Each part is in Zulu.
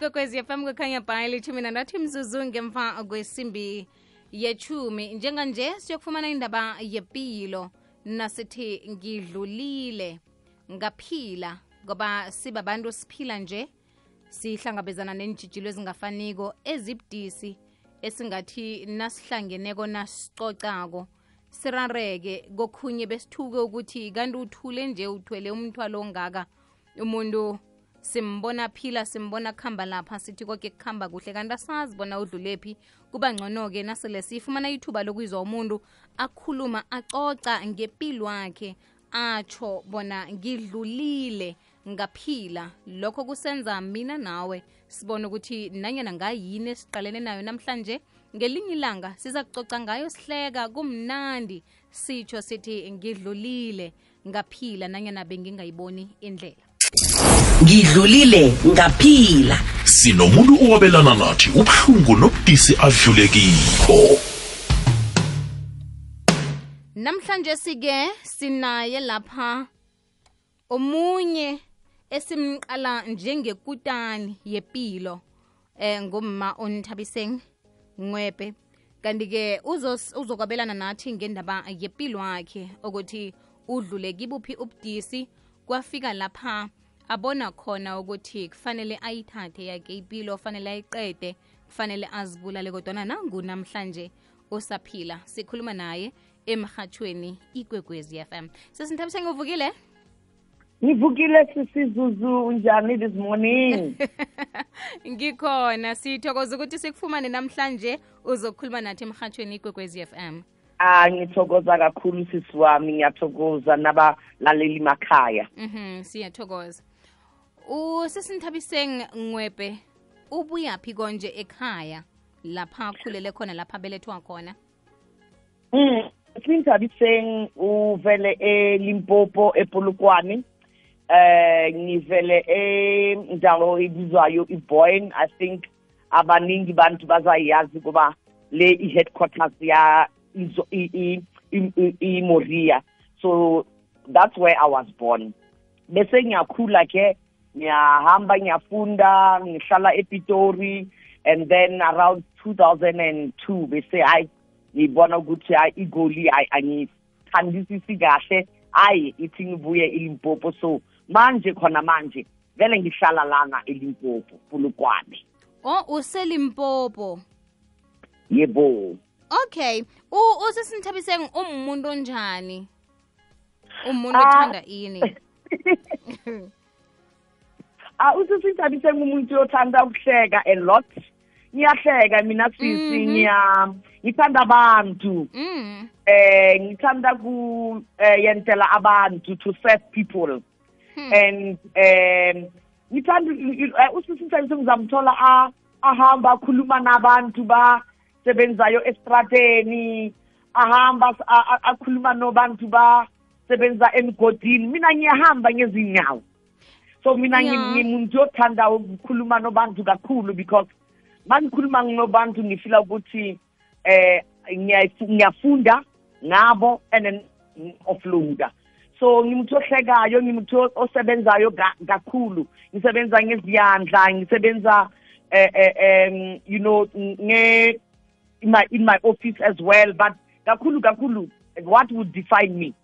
ikwekwezi fm kukhanya bhayi lithumi nandathu imzuzu ngemva kwesimbi yechumi njenganje siyokufumana indaba yempilo nasithi ngidlulile ngaphila ngoba sibabantu siphila nje. Sihlangabezana neentshijilo ezingafaniko ezibudisi esingathi nasihlangeneko nasicocako sirareke kokhunye besithuke ukuthi kanti uthule nje uthwele umthwalo ongaka umuntu simbona phila simbona kuhamba lapha sithi koke kuhamba kuhle. Kanti asazi bona udlulephi kuba ngcono-ke nasele sifumana ithuba lokuyizwa umuntu akhuluma acoca ngempilo wakhe atsho bona ngidlulile ngaphila. Lokho kusenza mina nawe sibone ukuthi nanyana ngayini esiqalene nayo namhlanje ngelinye ilanga siza kucoca ngayo sihleka kumnandi sitsho sithi ngidlulile ngaphila nanyana bengingayiboni indlela ngidlulile ngaphila. Sinomuntu owabelana nathi ubuhlungu nobudisi adlule kibo namhlanje sike sinaye lapha omunye esimqala njengekutani yepilo eh ngumma onithabiseng ncwebe kanti-ke uzokwabelana nathi ngendaba yempilo yakhe ukuthi udlule kibuphi ubudisi kwafika lapha abona khona ukuthi kufanele ayithathe yake ipilo fanele ayiqede kufanele azibulale kodwana nangu namhlanje osaphila sikhuluma naye emhathweni ikwekwezi fm sesinthabise ngivukile? Ngivukile sisizuzu unjani this morning? Ngikhona sithokoza ukuthi sikufumane namhlanje uzokhuluma nathi emhathweni ikwekwezi fm ah ngithokoza kakhulu sisi wami ngiyathokoza nabalaleli makhaya. Mhm siyathokoza usesinthabiseng ncwebe ubuyaphi konje ekhaya? Lapha akhulele khona lapha abelethwa khona? Mm sinthabiseng uvele elimpopo epolokwane. Eh ngivele endawo ebizwayo iboyne. I think abaningi bantu bazayazi kuba le i-headquarters ya izo- i- i- i- i- imoria so that's where i was born. Bese ngiyakhula ke ngiyahamba ngiyafunda ngihlala epitori and then around 2002 bese hayi ngibona ukuthi hayi igoli hayi angithandisisi kahle. Hayi ithi ngibuye elimpopo. So manje khona manje vele ngihlala lana elimpopo pulukwane oh uselimpopo. Yebo. Okay U- usesinthabiseng umuntu onjani? Umuntu Ah. othanda ini? ah usisithabise ngumuntu othanda ukuhleka a lot. Ngiyahleka mina sisi Mhm. ngiya ngithanda abantu. Mm. Eh ngithanda ku eh, yentela abantu to serve people. Hmm. and um ngithanda eh, usisithabise ngizamthola a ahamba akhuluma nabantu basebenzayo estrateni ahamba a- a- akhuluma nobantu basebenza emgodini. Mina ngiyahamba ngezinyawo. So mina Ya. ngi- ngimuntu othanda ukukhuluma nobantu kakhulu because mangikhuluma nobantu ngifila ukuthi eh ngiyayifu- ngiyafunda ngabo and then offloada so ngimuntu ohlekayo ngimuntu o- osebenzayo ga- kakhulu. Ngisebenza ngeziyandla ngisebenza eh, eh, em, you know nge in my in my office as well but kakhulu kakhulu what would define me?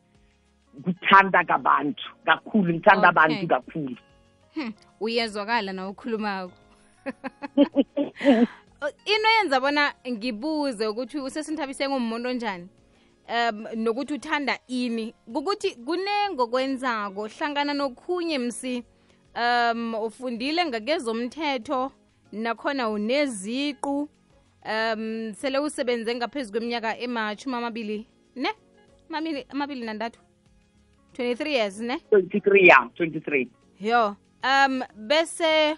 Kuthanda kabantu kakhulu ngithanda Okay. abantu kakhulu. Hmm, uyezwakala na ukhulumako into yenza bona ngibuze ukuthi usesinthabise ngumuntu onjani um nokuthi uthanda ini? Kukuthi kunengokwenzako hlangana nokhunye msi um ufundile ngakezomthetho nakhona uneziqu um sele usebenze ngaphezu kweminyaka emashumi amabili ne? Amabili nandathu nantathu 23 years ne? 23 ya 23 yo um bese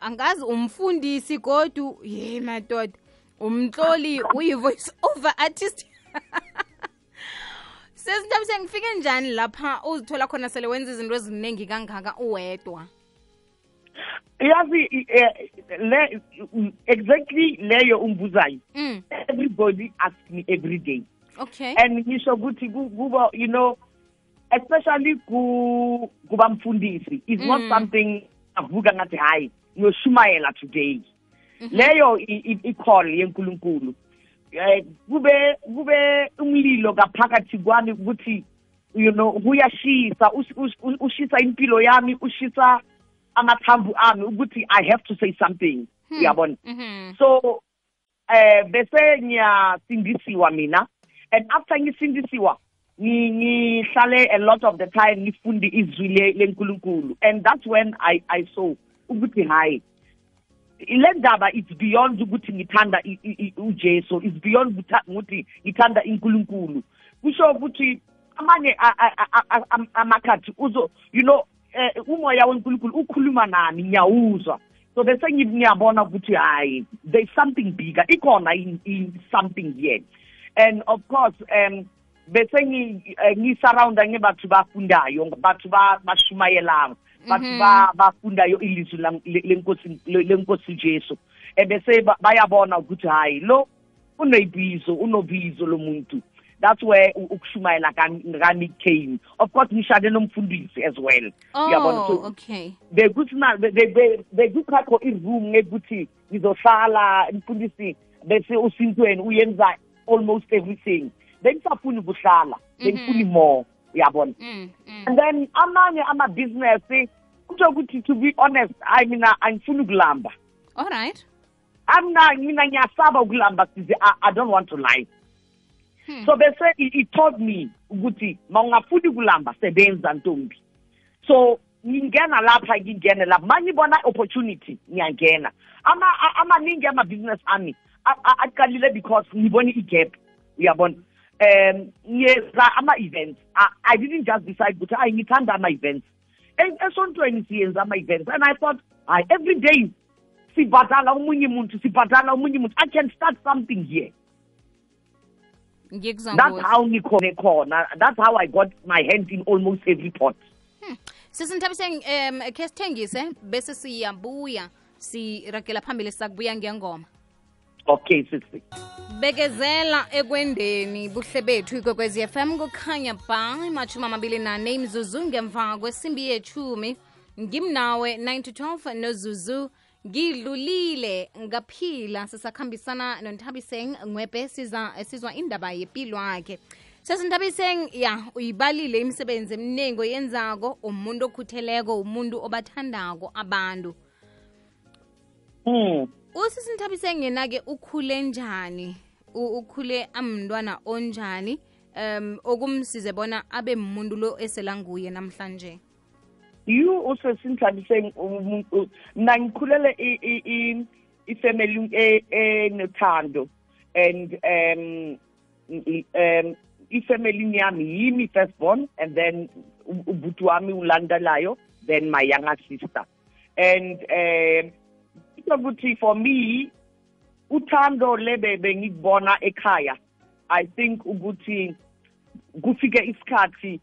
angazi umfundisi godu ye madoda umtloli uyi-voice over artist. Sesinthabi ngifike njani lapha uzithola khona sele wenza izinto eziningi kangaka uwedwa? Yazi eh, le exactly leyo umbuzayo. Mm. everybody asks me every day. Okay. And ngisho ukuthi kuba you know especially ku kuba mfundisi is not Mm. something avuka ngathi hayi ngiyoshumayela today. Leyo i- i- i-call yenkulunkulu. Eh kube kube umlilo ngaphakathi kwami ukuthi you know kuyashisa us- us- u- ushisa impilo yami ushisa amathambo ami ukuthi i have to say something. Uyabona? Mhm. so eh bese ngiyasindisiwa mina and after ngisindisiwa ngi- ngihlale a lot of the time ngifunde izwi le- lenkulunkulu and that's when i i saw ukuthi hayi le ndaba it's beyond ukuthi ngithanda i- i- i- ujesu. It's beyond ukutha- ukuthi ngithanda inkulunkulu. Kusho ukuthi amanye a- a- a- a- am- amakhathi uzo you know eh, umoya wenkulunkulu ukhuluma nami ngiyawuzwa. So bese ngi- ngiyabona ukuthi hayi there's something bigger. Ikhona in, in something here and of course um bese ngi- eh, ngebathu bafundayo bathu ba- bashumayelayo bathu ba- bafundayo ilizwi lenkosi le- lenkosi jesu. Ebese ba- bayabona ukuthi hayi lo unebizo unobizo lo muntu. That's where ukushumayela kami came of course ngishade nomfundisi as well. Uyabona? Oh so okay bekuthina bekukakho iroom ngekuthi ngizohlala mfundisi bese usintweni uyenza almost everything. Bengisafuni ukuhlala bengifuni more uyabona? Mm, mm. and then amanye ama-business kutho ukuthi to be honest hayi mina angifuni ukulamba. All right. Amna mina ngiyasaba ukulamba size I, i don't want to lie. So bese it, it taught me ukuthi ma ungafuni ukulamba sebenza ntombi. So ngingena lapha ngingene lapha manje ibona opportunity ngiyangena. Ama a- amaningi ama-business ami a- a- aqalile because ngibone i-gap uyabona? Um ngiyenza ama-events. I, i didn't just decide ukuthi hayi ngithanda ama-events. E- esontweni siyenza ama-events and i thought hayi every day sibhadala omunye muntu sibhadala omunye muntu i can start something here. That's how ngikhone khona. That's how i got my hand in almost every pot. Sisinthabise um khe sithengise bese siyabuya siragela phambili sakubuya ngengoma okay sisi bekezela ekwendeni buhle bethu ikwekwezi fm kukhanya ba imashumi amabili nane imzuzu ngemva kwesimbi yethumi. Ngimnawe 9 to 12 nozuzu. Ngidlulile ngaphila sisakhambisana nonthabiseng ngwebhe sizwa indaba yempilo yakhe sesinthabiseng ya uyibalile imisebenzi eminingi oyenzako umuntu okhutheleko umuntu obathandako abantu. Mm. Usisinthabiseng yena-ke ukhule njani? Ukhule amntwana onjani? Um okumsize bona abe muntu lo eselanguye namhlanje? You usesinthabiseng umuntu mina i- ifamily e- enothando and um um ifamily yami yimi firstborn and then ubhuti wami ulandelayo then my younger sister. And um ukuthi for me uthando lebe bengikubona ekhaya i think ukuthi kufike isikhathi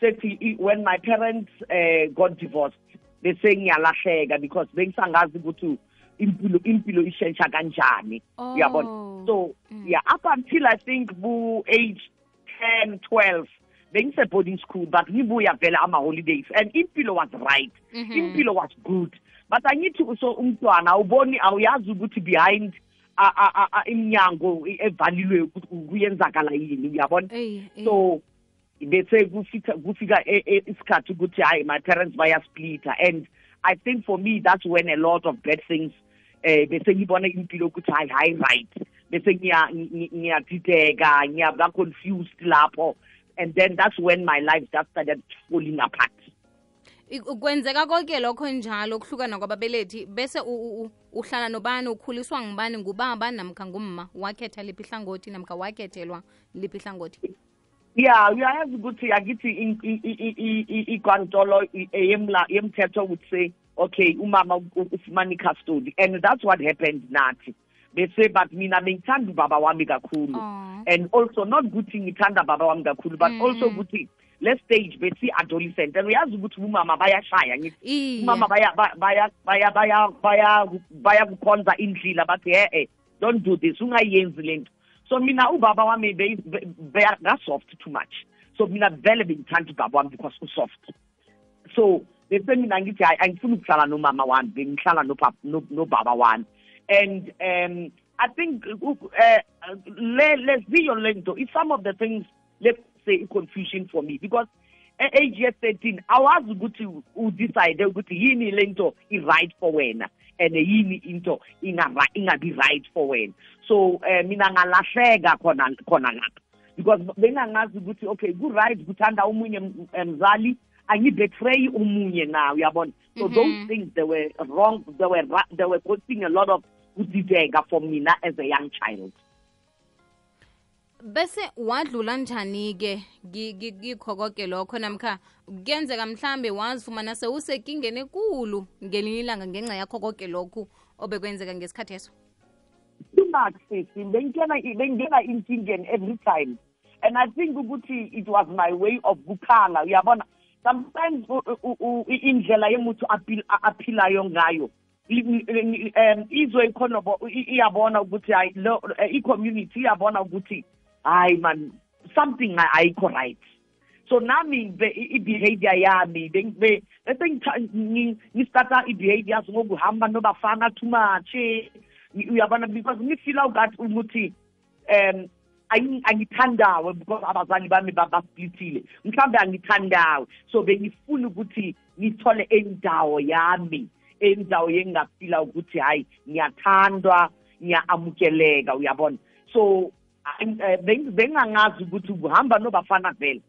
sethi when my parents uh, got divorced they bese ngiyalahleka because bengisangazi ukuthi impilo impilo ishentsha kanjani Oh. uyabona so Mm. yeah up until i think bu age 10 12 bengise boarding school but ngibuya vela ama holidays and impilo was right Mhm. impilo was good but angithi so umntwana awuboni awuyazi ukuthi behind iminyango ukuthi kuyenzakala yini uyabona? So bese kufika kufika isikhathi ukuthi hayi my parents bayasplitter and i think for me that's when a lot of bad things eh bese ngibona impilo ukuthi hayi hayi right. Bese ngiya ngi- ngiyadideka ngiyaba confused lapho. And then that's when my life just started falling apart kwenzeka konke lokho njalo ukuhlukana kwababelethi bese uhlala nobani ukhuliswa ngubani ngubaba namkha ngumma wakhetha liphi ihlangothi namkha wakhethelwa liphi ihlangothi? Ya uyayazi ukuthi akithi ikwantolo yemthetho would say okay umama ufumana i-custody and that's what happened nathi. Bese but mina bengithanda ubaba wami kakhulu. And also not ukuthi ngithanda baba wami kakhulu but Mm. also ukuthi le stage besi adolescent. And uyazi ukuthi umama bayashaya ngithi. Iye. Umama baya baya baya baya baya baya kukhonza indlela bathi eh eh don't do this ungayenzi lento so mina ubaba wami be- be- be- soft too much. So mina vele bengithanda ubaba wami because usoft. So bese mina ngithi hayi angifuni ukuhlala nomama wami bengihlala nopapa- no- nobaba wami. And um i think uh, uh, le lesiyo lento is some of the things let's say i-confusion for me because e-age ye-thirteen awazi ukuthi udecide ukuthi yini lento i-right for wena and yini into inga- ingabi right for wena. So uh, mina ngalahleka khona khona lapha because bengangazi ukuthi okay ku-right kuthanda omunye m- eh, mzali angibetray omunye na uyabona? So Mhm. those things they were wrong they were ra- they were causing a lot of kudideka for mina as a young child. Bese wadlula njani-ke? Ki- ki- kikho konke lokho namkha kuyenzeka mhlambe wazifumana sewusekingeni ekulu ngelinye ilanga ngenxa yakho konke lokhu obekwenzeka ngesikhathi eso? Too much sisi bengingena bengingena inkingeni every time. And i think ukuthi it was my way of kukhala uyabona? Sometimes u- u- u- i- indlela yomuntu aphil- a- aphilayo ngayo li- li- um izwe ikhonobo i- iyabona ukuthi hayi lo eh, i-community iyabona ukuthi hayi man something a- ayikho right so nami be- i- i-behavior yami be- be- bese ngitha- ngi- ngistarta i-behaviors ngokuhamba nobafana too much eh, Ngi- uyabona because ngifila ngathi ukuthi um angi- angithandawe because abazali bami ba- basplitile mhlawumbe angithandawe. So bengifuna ukuthi ngithole endawo yami endawo yengingafila ukuthi hayi ngiyathandwa ngiya-amukeleka uyabona? So I- eh, beng- bengangazi ukuthi kuhamba nobafana vele.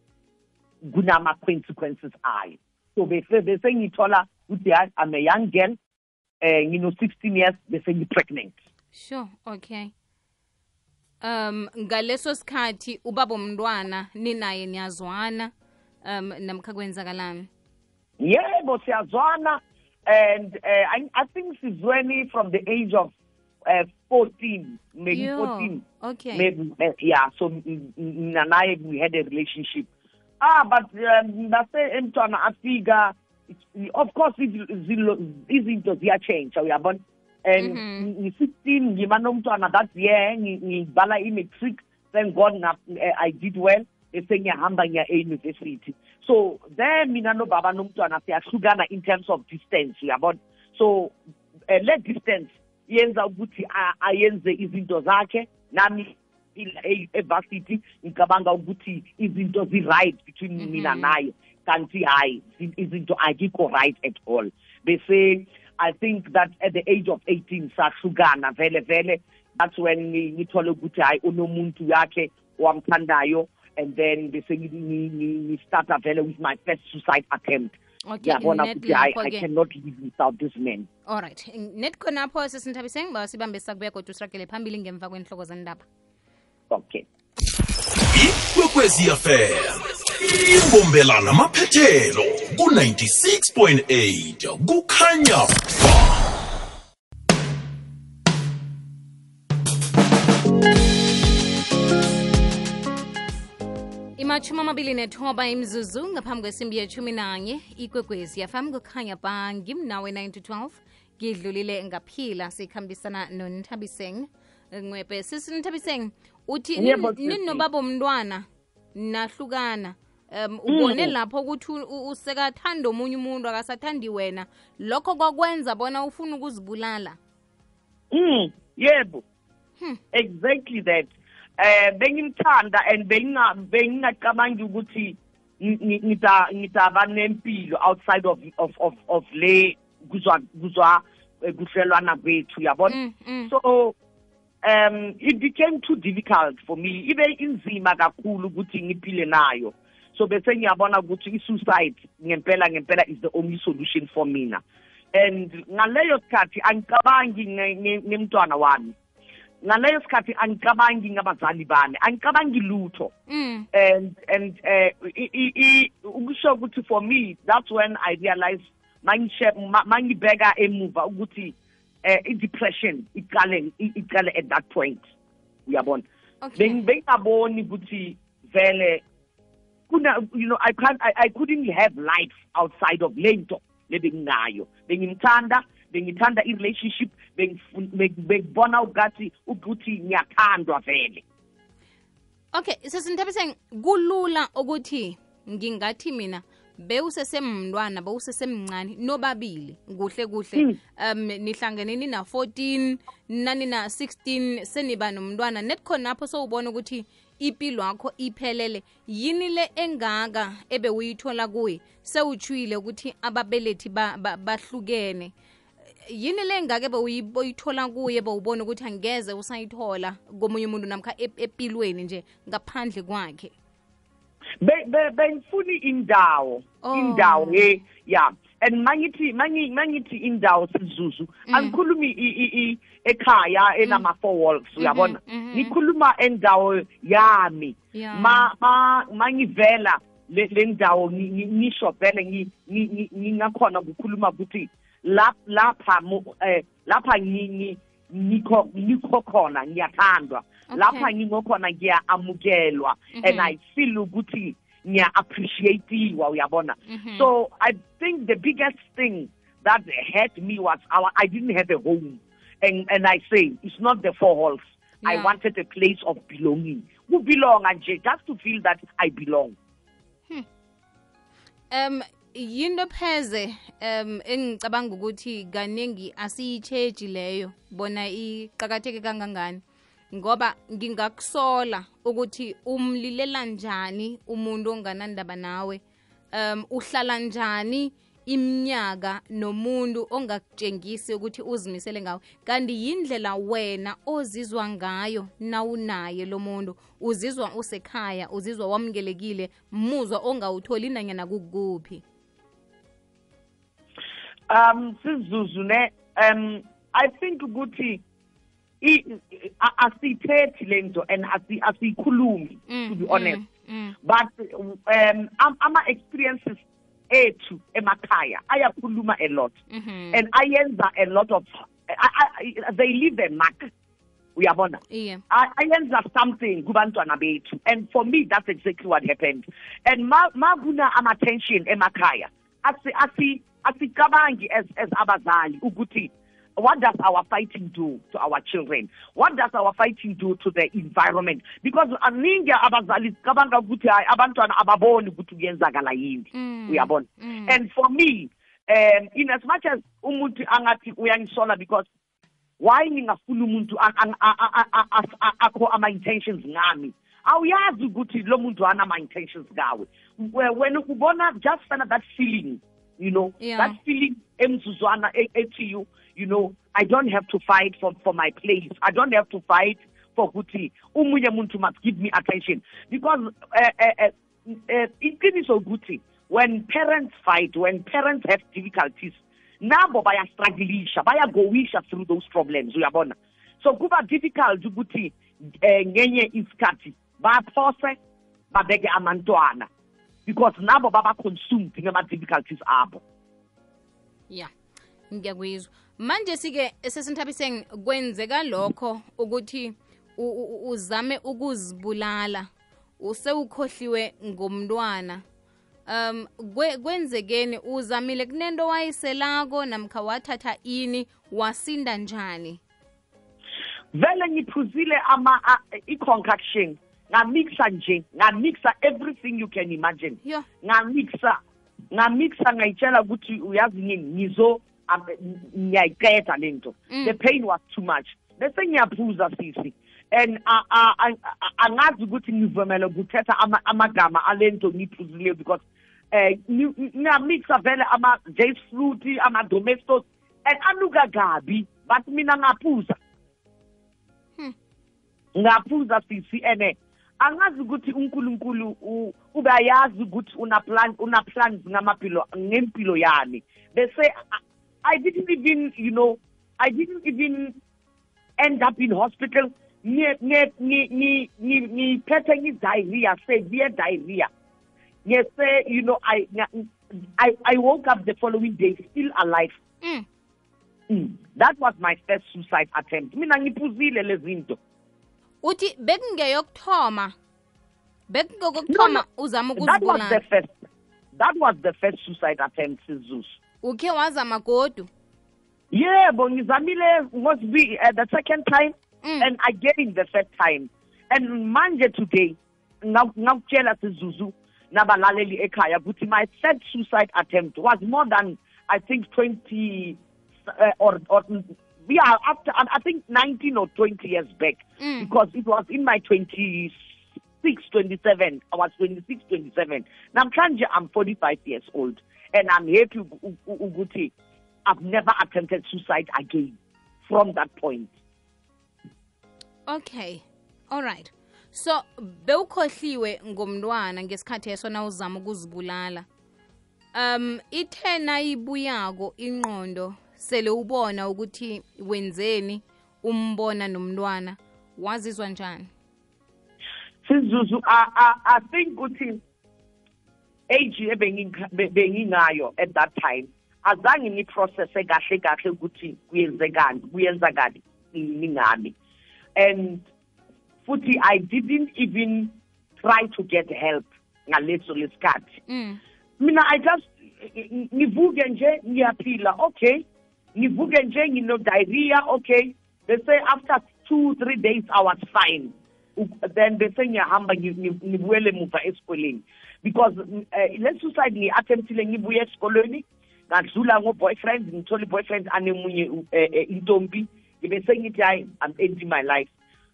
Kunama-consequences ayo. So bese bese ngithola ukuthi hayi i'm a young girl eh ngino-sixteen years bese ngi-pregnant. Sure okay. Um ngaleso sikhathi ubaba umntwana ninaye niyazwana um namkha kwenzakalani? Yebo siyazwana and uh, I, i think sizweni from the age of uh, 14 maybe Yo, 14 okay. Maybe uh, yeah so m- m- mina naye we had a relationship. Ah but that's um, afika it's- of course iz- zilo- izinto ziyatshentsha uyabona? And Mhm. ngi-sixteen ngiba nomntwana that year ngi- ngibhala i-matric thank god eh, i did well bese ngiyahamba ngiya e-university. So there mina nobaba nomntwana siyahlukana in terms of distance uyabona? So uh, le distance yenza ukuthi ayenze izinto zakhe. Nami evarsity ngicabanga ukuthi izinto zi-right between Mhm. mina naye. Kanti hayi izinto akikho right at all. Bese i think that at the age of 18 sahlukana vele vele. That's when ngi- ngithole ukuthi hayi unomuntu yakhe wamthandayo. And then bese ngi- ngi- ngi- ngi-starta vele with my first suicide attempt okay ngiyabona net ukuthi hayi i cannot live without this man. Alright net khonapho sesinthabiseng ba sibambe sakubuya kodwa usiragele phambili ngemva kwenhloko zendaba. Okay. Ikwekwezi fm imbombela namaphethelo ku-96.8 kukhanya ba imachumi amabili nethoba imzuzu ngaphambi kwesimbi yechumi nanye ikwekwezi yafam kukhanya bangimnawe-912 ngidlulile ngaphila sikhambisana nontabiseng ncwepe sisinthabiseng uthi ninobaba mntwana nahlukana. Um ubone lapho ukuthi usekathanda omunye umuntu akasathandi wena. Lokho kwakwenza bona ufuna ukuzibulala. Mm, yebo. Hmm. Exactly that. Eh bengimthanda and benginga bengingacabangi ukuthi ngi- ngi- ngita ngitaba nempilo outside of of of of le kuzwa kuzwa eh, kuhlelwana kwethu yabona. Mm, mm. So um it became too difficult for me ibe inzima kakhulu ukuthi ngiphile nayo so bese ngiyabona ukuthi i-suicide ngempela ngempela is the only solution for mina and ngaleyo sikhathi angicabangi nge- nge- ngemntwana wami ngaleyo sikhathi angicabangi ngabazali bami angicabangi lutho. Mm. and and uh, ukusho ukuthi for me that's when i realized mangibheka emuva ukuthi eh i-depression iqale iqale at that point. Uyabona? Bengingaboni ukuthi vele kuna you know i can't I, i couldn't have life outside of lento lebenginayo bengimthanda bengithanda i-relationship bengibona ukuthi ukuthi ngiyathandwa vele. Okay sesinthabiseng kulula ukuthi ngingathi mina bewusesemntwana bewusesemncane nobabili kuhle kuhle. Um nihlangene nina 14 nanina 16 seniba nomntwana. Net khonapho sowubona ukuthi impilo yakho iphelele. Yini le engaka ebe uyithola kuye sewutshwile ukuthi ababelethi ba- ba- bahlukene. Yini le ngake bewuyithola kuye bowubona ukuthi angeze usayithola komunye umuntu namkha epilweni empilweni nje ngaphandle kwakhe? Be- be- bengifuni indawo Oh. indawo ye ya. And mangithi mangi mangithi indawo sizuzu. Angikhulumi i- i- i- ekhaya enama four walls uyabona? mhm. ngikhuluma endawo yami. Ma ma mangivela le ndawo ngi- ngi- ngisho vele ngi- ngi- ngi- ngingakhona ukukhuluma ukuthi lapha eh lapha ngi- ngi- ngikho ngikho khona ngiyathandwa. Lapha ngingokhona ngiya-amukelwa and i feel ukuthi ngiya-appreciatiwa uyabona? So i think the biggest thing that hurt me was our, i didn't have a home. And, and i say it's not the four halls. I wanted a place of belonging. Kubelonga nje just to feel that i belong. Um yinto pheze um engicabanga ukuthi kaningi asiyitsheji leyo bona iqakatheke kangangani. Ngoba ngingakusola ukuthi umlilela njani umuntu onganandaba nawe um uhlala njani iminyaka nomuntu ongakutshengisi ukuthi uzimisele ngawe kanti yindlela wena ozizwa ngayo nawunaye lo muntu. Uzizwa usekhaya uzizwa wamukelekile muzwa ongawutholi nanyana kukuphi um sizuzu ne? Um i think ukuthi i- i- a- asiyithethi lento and asi- asiyikhulumi to be honest. mm. but um am- ama experiences ethu emakhaya ayakhuluma a lot. Mhm. and ayenza a lot of I, I, they leave a mark. Uyabona? I- ayenza something kubantwana bethu. And for me that's exactly what happened. And ma ma kuna ama-tension emakhaya. Asi asi asicabangi as as abazali ukuthi what does our fighting do to our children? What does our fighting do to the environment? Because aningi abazali sicabanga ukuthi hayi abantwana ababoni ukuthi kuyenzakala yini. Mm. uyabona? Mm. and for me um in as much as umuntu angathi uyangisola because why ngingafuna umuntu a- a- a- a- a- a- a- akho ama-intentions ngami? Awuyazi ukuthi lo muntu ana ama-intentions ngawe. We- wena ubona just fana that feeling you know Yeah. that feeling emzuzwana ethi you you know i don't have to fight for, for my place. I don't have to fight for ukuthi umunye muntu must give me attention. Because uh, uh, uh, uh, iqiniso ukuthi when parents fight when parents have difficulties nabo bayastrugglisha bayagowisha through those problems uyabona? So kuba difficult ukuthi eh, ngenye isikhathi baphose babeke amantwana because nabo baba consumed ngama-difficulties abo ya ngiyakuyizwa manje sike sesinthabiseng kwenzeka lokho ukuthi uzame ukuzibulala usewukhohliwe ngomntwana. Um kwe- kwenzekeni uzamile kunento wayiselako namkha wathatha ini wasinda njani? Vele ngiphuzile ama i-concoction ngamixa nje ngamixa everything you can imagine. Yo ngamixa ngamixa ngayitshela ukuthi uyazi yini ngizo am- ngiyayiqeda lento Mm. the pain was too much. Bese ngiyaphuza sisi. And a- a- a- a- angazi ukuthi ngivumele ukuthetha ama- amagama alento ngiyiphuzileyo because eh ngi- ngi- ngamixa vele ama-jace fruit ama-domestos and anuka kabi but mina ngaphuza. Ngaphuza sisi ene. Angazi ukuthi uNkulunkulu u- ubayazi ukuthi una plan una plans ngamaphilo ngempilo yami. Bese I- I didn't even you know I didn't even end up in hospital. Ngi ngi ngi ngi- ngi- ngiphethe ngi-diarrhea severe diarrhea. Ngese you know I I I woke up the following day still alive. Mm. mm. that was my first suicide attempt. Mina ngiphuzile lezi zinto. Uthi bekungeyokuthoma bekungekokuthoma uzama that was the ukuzibulala. that was the first suicide attempt sizus ukhe wazama godu? Yebo ngizamile ngosbi uh, the second time Mm. and again the third time. And manje today ngakutshela sizuzu nabalaleli ekhaya ukuthi my third suicide attempt was more than i think 20 uh, or, or yeah after i think 19 or 20 years back Mm. because it was in my 26 27 i was 26 27 namhlanje i'm 45 years old and i'm happy to Uguti. i've never attempted suicide again from that point okay All right. so bewukhohliwe ngomntwana ngesikhathi eso na uzama ukuzibulala um ithe nayibuyako ingqondo sele ubona ukuthi wenzeni umbona nomntwana? Wazizwa njani? Sizuzu I, think ukuthi age bengingayo at that time azange ngiprocesse kahle kahle ukuthi kuyenzekani kuyenzakani yini ngami and futhi i didn't even try to get help ngaleso lesikhathi. Mm. mina i just ngivuke nje ngiyaphila okay. Ngivuke nje ngino diarrhea okay? Bese after two three days i was fine. Then bese ngiyahamba ngi- ngi- ngibuyele muva esikoleni. Because uh, le suicide ngi-attemptile ngibuye esikolweni ngadlula ngo-boyfriend ngithola i-boyfriend anemunye uh, uh, intombi. Ngibe sengithi hayi i'm ending my life.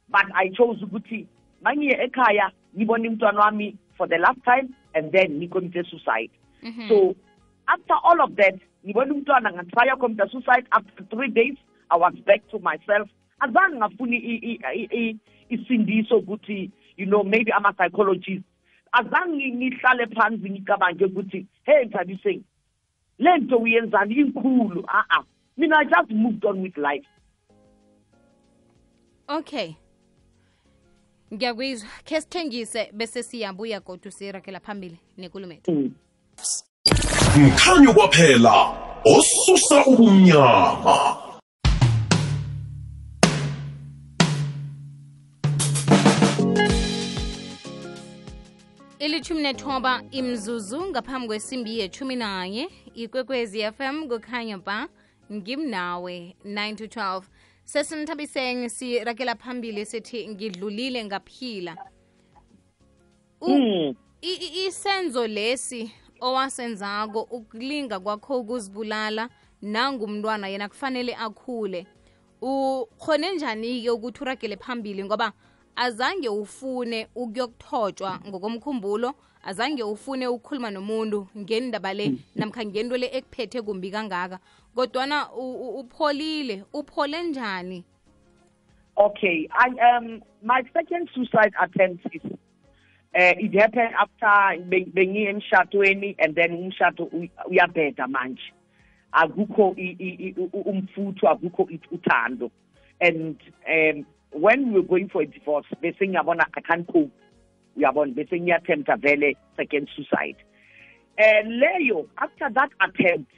But i chose ukuthi mangiye ekhaya ngibone umntwana wami for the last time and then ngicommite suicide. Mhm. so after all of that ngibona umntwana ngatrya commit suicide after three days i was back to myself. Azange ngafuni i- i- i- i- isindiso ukuthi you know maybe ama-psychologist. Azange ngihlale phansi ngicabange ukuthi hey mthabiseni le nto uyenzani? Inkulu a-a. Mina i just moved on with life. Okay. Ngiyakwizwa khe sithengise bese siyabuya kodwa siyirakela phambili nekulumo ethu mm. Mkhanyo kwaphela osusa ubumnyama. Ilithumi nethoba imzuzu ngaphambi kwesimbi yethumi nanye ikwekwezi fm kukhanya ba ngimnawe 9 to 12 sesinithabiseng sirakela phambili sithi ngidlulile ngaphila. Mm. i- isenzo lesi owasenzako ukulinga kwakho ukuzibulala nangumntwana yena kufanele akhule. Ukhone njani-ke ukuthi uragele phambili ngoba azange ufune ukuyokuthotshwa ngokomkhumbulo azange ufune ukukhuluma nomuntu ngendaba le namkha ngento le ekuphethe kumbi kangaka. Kodwana upholile uphole njani? Okay, I um my second suicide attempt is uh, it happened after be- bengiye emshadweni and then umshado uy- uyabheda manje. Akukho i- i- i- u- u- umfutho akukho i- uthando. And um when we were going for a divorce bese ngiyabona I can't cope. Uyabona bese ngiyattempta vele second suicide. And leyo after that attempt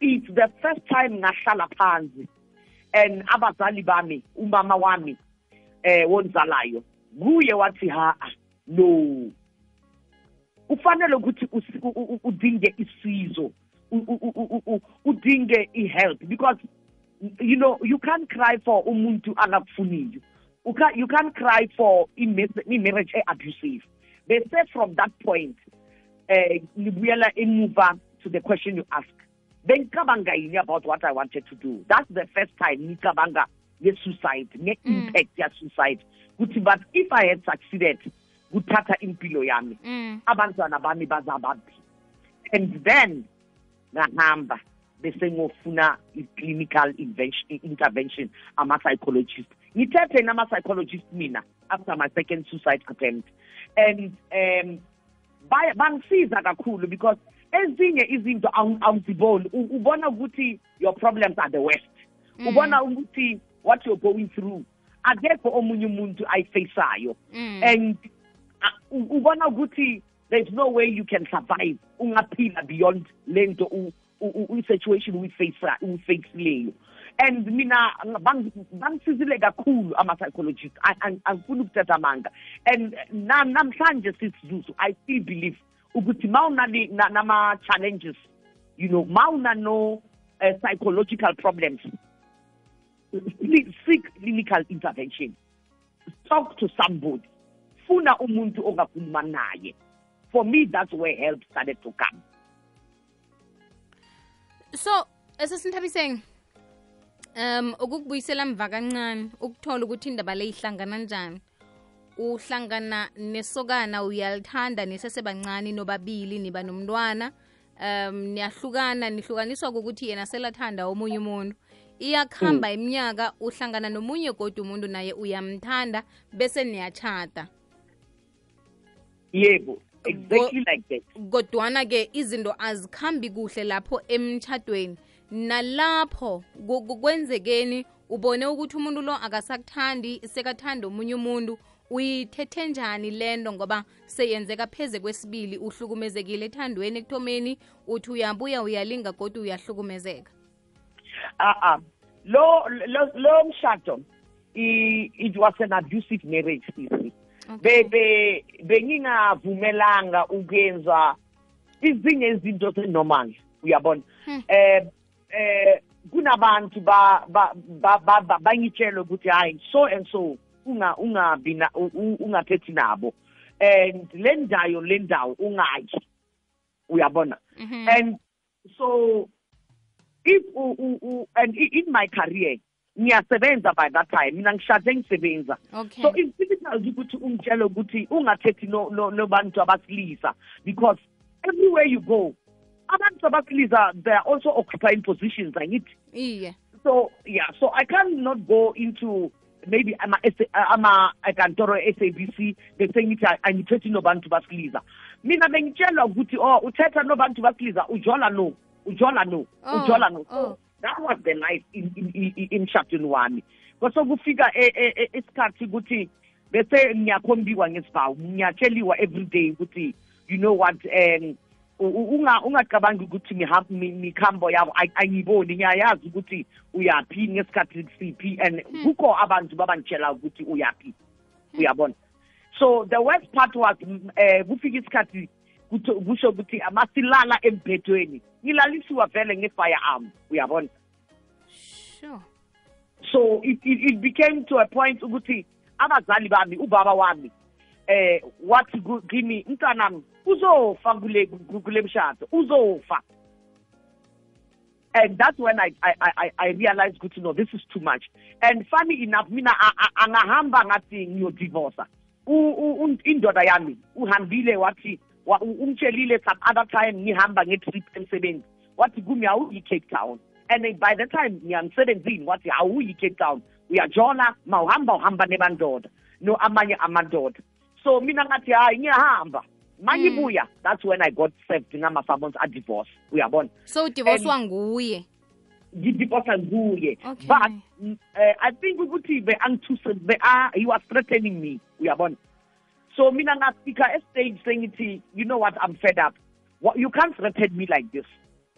it's the first time ngahlala phansi. And abazali bami umama wami eh wonzalayo kuye wathi ha no. Ufanele ukuthi udinge isizo udinge i-help because you know you can't cry for umuntu angakufuniyo you can't, you can't cry for i-marriage e-abusive. Bese from that point eh ngibuyela emuva to the question you ask. Bengicabanga yini about what i wanted to do? That's the first time ngicabanga nge-suicide nge-impact ya-suicide kuthi but if i had succeeded kuthatha impilo yami. Mm. abantwana bami bazabaphi and then ngahamba bese ngofuna i-clinical intervention ama-psychologist. Ngithethe nama-psychologist mina after my second suicide attempt. And um bangisiza kakhulu because ezinye izinto awu- awuziboni. Ubona ukuthi your problems are the worst. Ubona ukuthi what you're going through akekho omunye umuntu ayifesayo Mm. and uh, ubona ukuthi there's no way you can survive ungaphila beyond lento i-situation uyifaceleyo and mina bang- bangisizile kakhulu ama-psychologist I- I- angifuni ukuthetha amanga and na- namhlanje sisizuzu i still believe ukuthi ma unali- na- nama-challenges you know ma unano uh, psychological problems seek clinical intervention. Talk to somebody. Funa umuntu ongakhuluma naye. For me that's where help started to come. So esesinthabiseng um ukukubuyisela mva kancane ukuthola ukuthi indaba le ihlangana njani. Uhlangana nesokana uyalithanda nisesebancane nobabili niba nomntwana. Um niyahlukana nihlukaniswa kokuthi yena selathanda omunye umuntu. Iyakuhamba iminyaka uhlangana nomunye kodwa umuntu naye uyamthanda bese niyachata yebo exactly like that. Kodwana-ke izinto azikhambi kuhle lapho emtshadweni nalapho kwenzekeni ubone ukuthi umuntu lo akasakuthandi sekathanda omunye umuntu uyithethe njani lento ngoba seyenzeka pheze kwesibili uhlukumezekile ethandweni ekuthomeni uthi uyabuya uyalinga kodwa uyahlukumezeka uh-uh. lo lo lo mshado i- it was an abusive marriage sisi be be bengingavumelanga ukuyenza izinye izinto zenormal uyabona Hmm. eh eh kunabantu ba ba ba- ba- ba- bangitshela ukuthi hayi so and so unga ungabi na ungathethi nabo and le ndayo le ndawo ungayi uyabona Mhm. and so if and in my career ngiyasebenza by that time. Mina ngishade ngisebenza. Okay. So it's difficult ukuthi ungitshele ukuthi ungathethi no- no- nobantu abasilisa because everywhere you go abantu abasilisa they are also occupying positions angithi iye. So yeah so i cannot go into maybe ama ama eh, ekantoro SABC bese ngithi angithethi nobantu basilisa. Mina bengitshelwa ukuthi oh uthetha nobantu basilisa ujola no ujola no Oh, ujola no. oh. so that was the life in in in- emshadweni wami. Kwase kufika e- e- e- isikhathi ukuthi bese ngiyakhombiwa ngesibawu ngiyatsheliwa every day ukuthi you know what um u- u- unga ungacabangi ukuthi ngihamba mikhambo yabo ay- angiboni ngiyayazi ukuthi uyaphi ngesikhathi siphi and kukho abantu babangitshela ukuthi uyaphi uyabona. So the worst part was mm, eh kufika isikhathi kutho- kusho ukuthi amasilala embhedweni ngilalisiwa vele nge-firearm uyabona? Sure. So it, it, it became to a point ukuthi abazali bami ubaba wami eh wathi kimi mntanami uzofa kule ku- kule mshado uzofa. And that's when I I I, I realized ukuthi no this is too much. And funny enough mina angahamba ngathi ngiyodivorce U- u- un- indoda yami uhambile wathi wa- u- umtshelile some other time ngihamba ngetrip emsebenzi wathi kumi awuyi Cape Town. And by the time ngiyamsebenzini wathi awuyi Cape Town. Uyajola mawuhamba uhamba nebandoda no amanye amadoda. So mina ngathi hayi ngiyahamba. Mangibuya that's when i got served ngama-summons a-divorce uyabona? So udivoswa nguye? ngidivorce nguye. Okay. but mm, uh, i think ukuthi be-angithuse be ah, he was threatening me uyabona so mina ngafika estage sengithi you know what i'm fed up. What, you can't threaten me like this.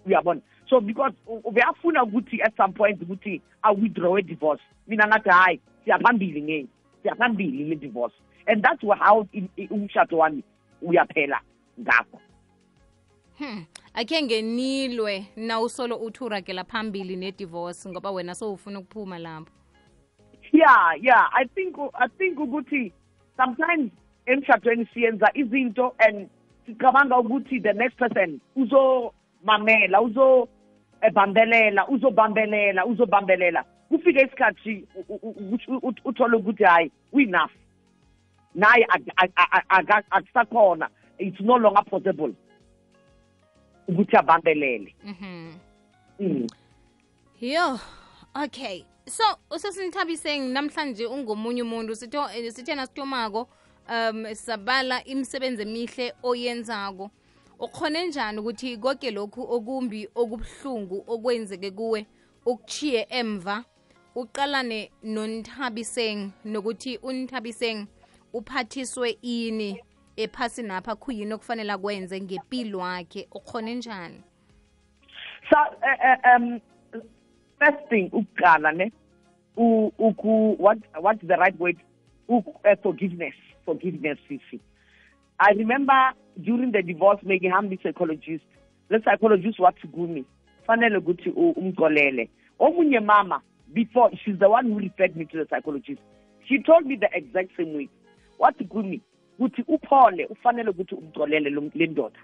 Uyabona? So because beyafuna ukuthi at some point ukuthi i withdraw a divorce. Mina ngathi hayi siyaphambili nge siyaphambili le divorce. And that's how umshado wami uyaphela ngakho. Hmm. akhe ngenilwe na usolo uthi uragela phambili nedivorce ngoba wena sowufuna ukuphuma lapho? Yeah yeah. I think i think ukuthi sometimes emshadweni siyenza izinto and sicabanga ukuthi the next person uzomamela uzo ebambelela uzobambelela uzobambelela. Kufike isikhathi uthole ukuthi hayi enough. Naye ak- ak- ak- ak- akusakhona. It's no longer possible ukuthi abambelele. Mhm mm. yo okay. So usesinithabiseng namhlanje ungomunye umuntu sitho eh, sithe nasithomako um sabala imisebenzi emihle oyenzako. Ukhone njani ukuthi konke lokhu okumbi okubuhlungu okwenzeke kuwe ukuchiye emva? Uqalane nonithabiseng nokuthi unithabiseng uphathiswe ini? Ephasini apha khuyini okufanele akwenze ngempilo wakhe? Ukhone njani? So uh, um first thing ukuqala ne uku what what's the right word? Uh, forgiveness. Forgiveness sisi i remember during the divorce bengihambe i-psychologist The psychologist. Wathi me. fanele ukuthi u- umxolele. Omunye mama before she's the one who referred me to the psychologist. She told me the exact same way. Wathi kumi ukuthi uphole ufanele ukuthi umcolele lo- le ndoda.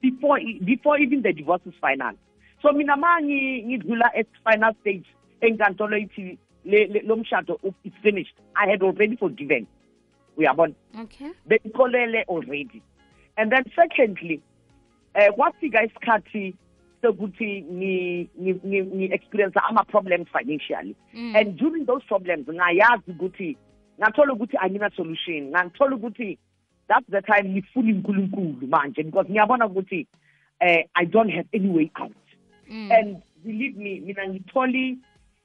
Before before even the divorce is final. So mina ma ngi- ngidlula at final stage enkantolo ithi lo is finished. I had already forgiven uyabona? Okay. Beyikolele already. And then secondly eh kwafika isikhathi sokuthi ngi ngi- ngi- ngi-experience ama-problems financially. Mm. and during those problems ngayazi ukuthi ngathola ukuthi angina-solution nganthola ukuthi that's the time ngifuna unkulunkulu manje because ngiyabona ukuthi eh i don't have any way out. Mm. and believe me mina ngitholi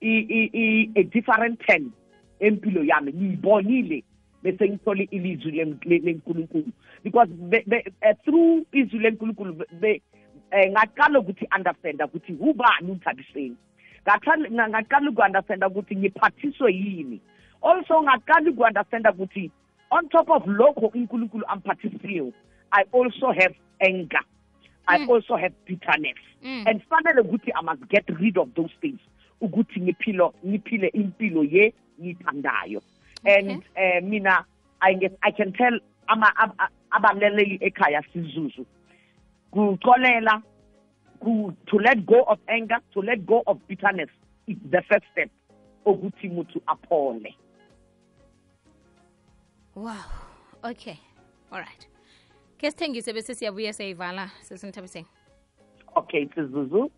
a different turn empilo yami. Ngiyibonile bese ngithole ilizwi lem- le- lenkulunkulu. Because be- be- eh, through izwi lenkulunkulu be- be- eh, ngaqala ukuthi understanda ukuthi ubani umthabiseni Ngaqala- nga- ngaqala uku-understanda ukuthi ngiphathiswe yini. Also ngaqala uku-understanda ukuthi on top of lokho unkulunkulu amphathisiyo i also have anger. I Mm. also have bitterness. Mm. and fanele ukuthi i must get rid of those things ukuthi ngiphilo ngiphile impilo ye ngithandayo. And eh mina i get, i can tell ama ekhaya sizuzu. Kuxolela to let go of anger to let go of bitterness is the first step ukuthi muthu aphole. Wow. Okay. Alright ke sithengise bese siyabuya siyayivala sesinithabiseni okay sizuzu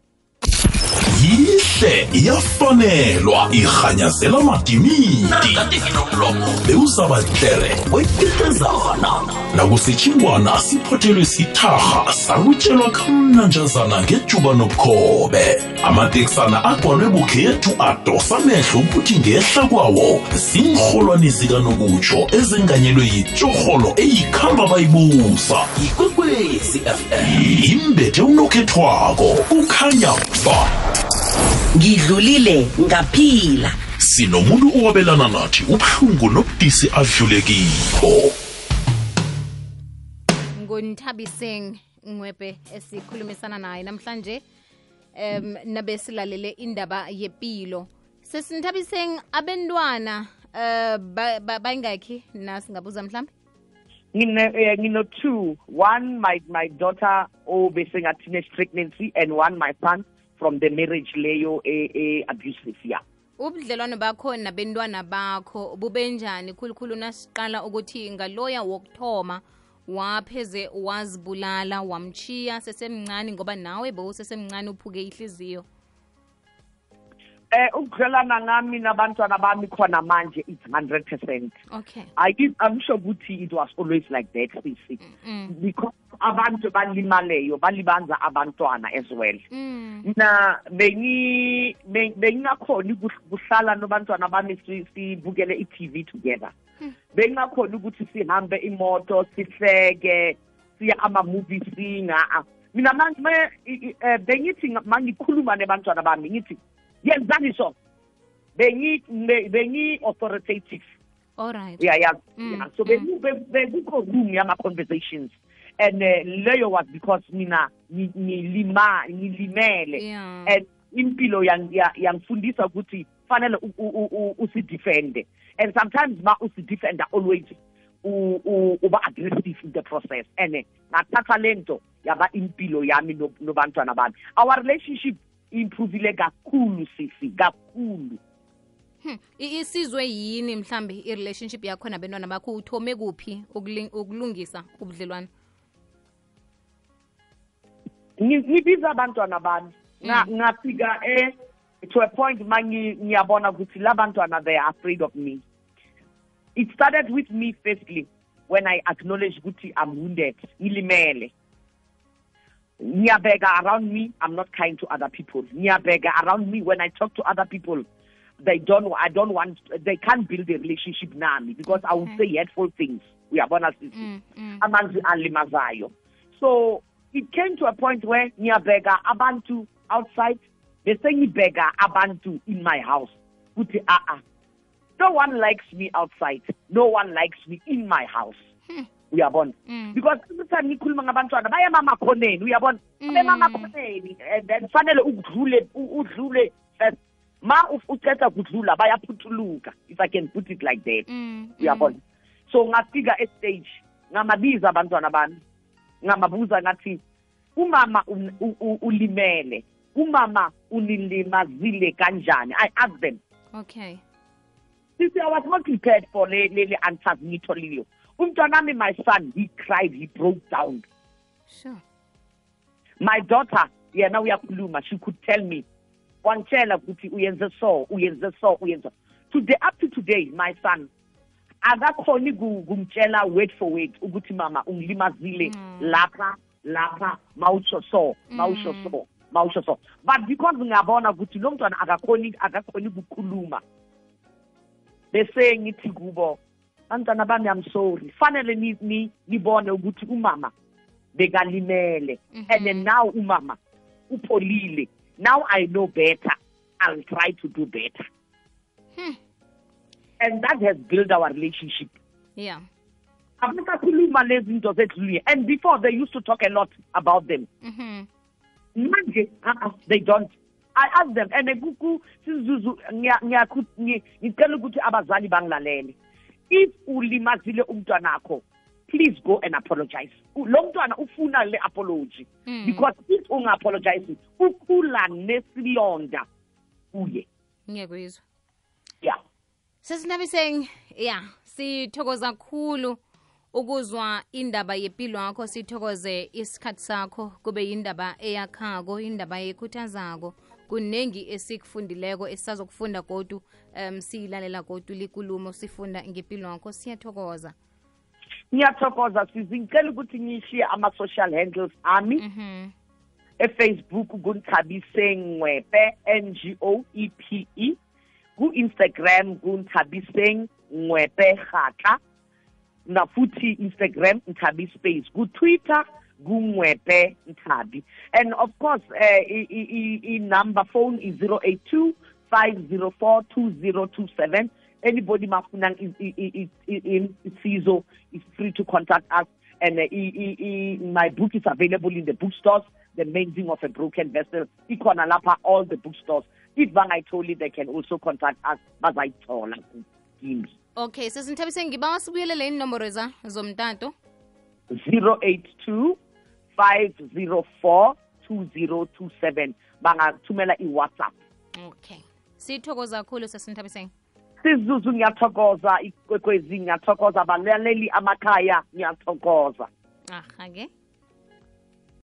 yihle iyafanelwa irhanyazela madimini bewusabatlere wekitezana nakusitshingwana siphothelwe sitharha salutshelwa kamnanjazana ngejuba nobukhobe. Amateksana agcwalwe bukhethu adosa amehlo ukuthi ngehla kwawo ziinrholwani zikanokutsho ezenganyelwe yitshorholo eyikhamba bayibusa. Ikwekwezi fm imbethe unokhethwako ukhanya ba ngidlulile ngaphila. Sinomuntu owabelana nathi ubuhlungu nobudisi adlulekiko ngonithabiseng ngwebe esikhulumisana naye. Namhlanje um nabe silalele indaba yepilo. Sesinithabiseng abentwana uh ba- ba- bayingakhi? Nasingabuza mhlambe ngine eh, ngino two. One my my daughter obesenga teenage pregnancy and one my son from the marriage leyo e, e abusive ya ubudlelwano bakho nabentwana bakho bubenjani? Khulukhulu nasiqala ukuthi ngaloya wokuthoma wapheze wazibulala wamchiya sesemncane ngoba nawe bewusesemncane uphuke ihliziyo eh ukudlelana ngami nabantwana bami khona manje it's 100% okay i i'm sure ukuthi it was always like that sisi mm. because abantu balimaleyo balibanza abantwana as well Mm. na bengi be- bengingakhoni ukuh- kuhlala nobantwana bami si- sibukele i-tv together bengingakhoni ukuthi sihambe imoto sihleke siya ama-movie singa ah. mina ma- ma- i- i- eh, bengithi nga- mangikhuluma nebantwana bami ngithi yenzani so bengi be- bengi-authoritative alright uyayazi Mm, yeah. so mm. beku- be- bekukho room yama-conversations and uh, leyo was because mina ngi- ngilima ngilimele yeah. And impilo yang- ya- yangifundisa ukuthi fanele u- u- u- usidefende. And sometimes ma usidefenda always u- u- uba aggressive in the process. And eh, ngathatha lento yaba impilo yami no- nobantwana bami. Our relationship improvile kakhulu sisi kakhulu. Hmm. Isizwe yini mhlambe i-relationship yakho nabentwana bakho? Uthome kuphi ukulungisa ubudlelwane? Ngibiza abantwana bami. Nga- Mm. ngafika eh to a point ma ngiyabona ukuthi labantwana they are afraid of me. It started with me firstly when i acknowledge ukuthi i'm wounded. Ngilimele ngiyabheka around me i'm not kind to other people. Ngiyabheka around me when i talk to other people they don't i don't want they can't build a relationship nami because i would say hurtful things. Uyabona sisi mm. Mm. amanzi alimazayo. So it came to a point where ngiyabheka abantu outside bese ngibheka abantu in my house. Ukuthi a-a no one likes me outside. No one likes me in my house. Uyabona? Mm. because every time ngikhuluma ngabantwana bayema amakhoneni uyabona? Mm. bema amakhoneni and then fanele udlule u- udlule first. Ma uf- uceda kudlula bayaphuthuluka if i can put it like that. Mm. uyabona? so ngafika estage ngamabiza abantwana bami ngamabuza ngathi umama un- u- u- ulimele umama unilimazile kanjani? I ask them. Okay. Sisi i was not prepared for le le le answers ngitholile. Umntwana wami my son. He cried. He broke down. Sure. My daughter yeah, now we yena uyakhuluma. She could tell me. Wangitshela ukuthi uyenze so uyenze so uyenze. Today up to today my son akakhoni ku- kumtshela word for word ukuthi mama ungilimazile Mm. lapha lapha mawusho so mawusho Mm. so mawusho so. But because ngiyabona ukuthi lo mntwana akakhoni akakhoni ukukhuluma bese ngithi kubo bantwana bami I'm sorry. Fanele ni- ni- nibone ukuthi umama bekalimele. And then Mhm. now umama upholile. Now i know better. I'll try to do better. Hmm. and that has built our relationship. Yeah. Abakakhuluma lezi zinto zedlulile and before they used to talk a lot about them. Mhm manje uh-uh, they don't. I ask them and kuku sizuzu ngiya- ngiyakhu- ngi- ngicela ukuthi abazali bangilalele. If ulimazile umntwana umntwanakho please go and apologize. Lo mntwana ufuna le apology. Mm. because if unga-apologize ukhula nesilonda kuye. Ngiyakuzwa. Ya sesinabiseng ya sithokoza kakhulu ukuzwa indaba yempilo yakho sithokoze isikhathi sakho kube yindaba eyakhako indaba ekhuthazako kunengi esikufundileko esisazokufunda godu um siyilalela godu likulumo sifunda ngempilo yakho. Siyathokoza. Ngiyathokoza sizingicela ukuthi ngishiye ama-social handles ami. Mhm. Efacebook kunthabise ngcwepe n g o e p e. Ku-instagram kunthabise ngcwepe gatla na futhi instagram ntabi space. Ku-twitter kungcwepe nthabi. And of course uh, i-number phone is 082 504 2027 anybody mafuna i- i- i- i- i- is free to contact us. And uh, my book is available in the bookstores the mending of a broken vessel. Ikhona lapha all the bookstores. If bangayitholi they can also contact us. Bazayithola kimi okay sesinthabise ngibawa sibuyelele inomboro za zomtato. 082 504 2027 bangathumela i-whatsapp. Okay. Sithokoza kakhulu sasinthabiseng sizuzu ngiyathokoza. Ikwekwezi ngiyathokoza. Abalaleli amakhaya ngiyathokoza. Aha ke